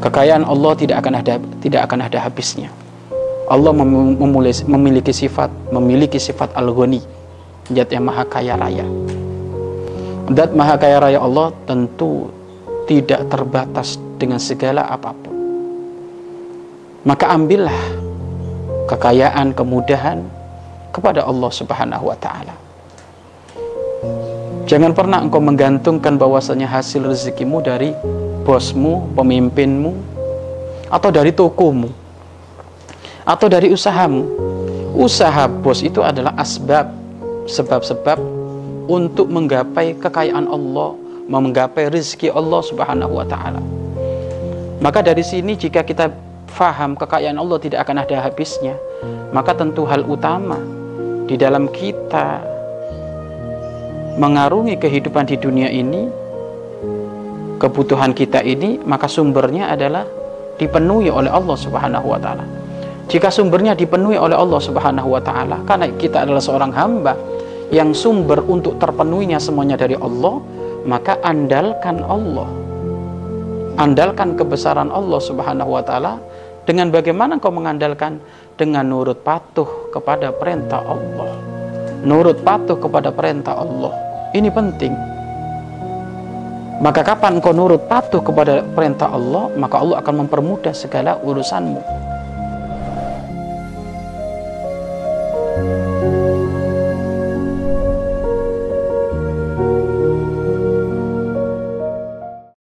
Kekayaan Allah tidak akan ada tidak akan ada habisnya. Allah memiliki sifat memiliki sifat al-ghani, zat yang maha kaya raya. Zat maha kaya raya Allah tentu tidak terbatas dengan segala apa pun. Maka ambillah kekayaan, kemudahan kepada Allah Subhanahu wa taala. Jangan pernah engkau menggantungkan bahwasanya hasil rezekimu dari bosmu, pemimpinmu, atau dari tokomu, atau dari usahamu. Usaha bos itu adalah asbab, sebab-sebab untuk menggapai kekayaan Allah, menggapai rezeki Allah Subhanahu wa taala. Maka dari sini jika kita faham kekayaan Allah tidak akan ada habisnya, maka tentu hal utama di dalam kita mengarungi kehidupan di dunia ini, kebutuhan kita ini, maka sumbernya adalah dipenuhi oleh Allah Subhanahu wa taala. Jika sumbernya dipenuhi oleh Allah Subhanahu wa taala, karena kita adalah seorang hamba yang sumber untuk terpenuhinya semuanya dari Allah, maka andalkan Allah. Andalkan kebesaran Allah Subhanahu wa taala dengan bagaimana kau mengandalkan dengan nurut patuh kepada perintah Allah. Nurut patuh kepada perintah Allah ini penting. Maka kapan engkau nurut patuh kepada perintah Allah, maka Allah akan mempermudah segala urusanmu.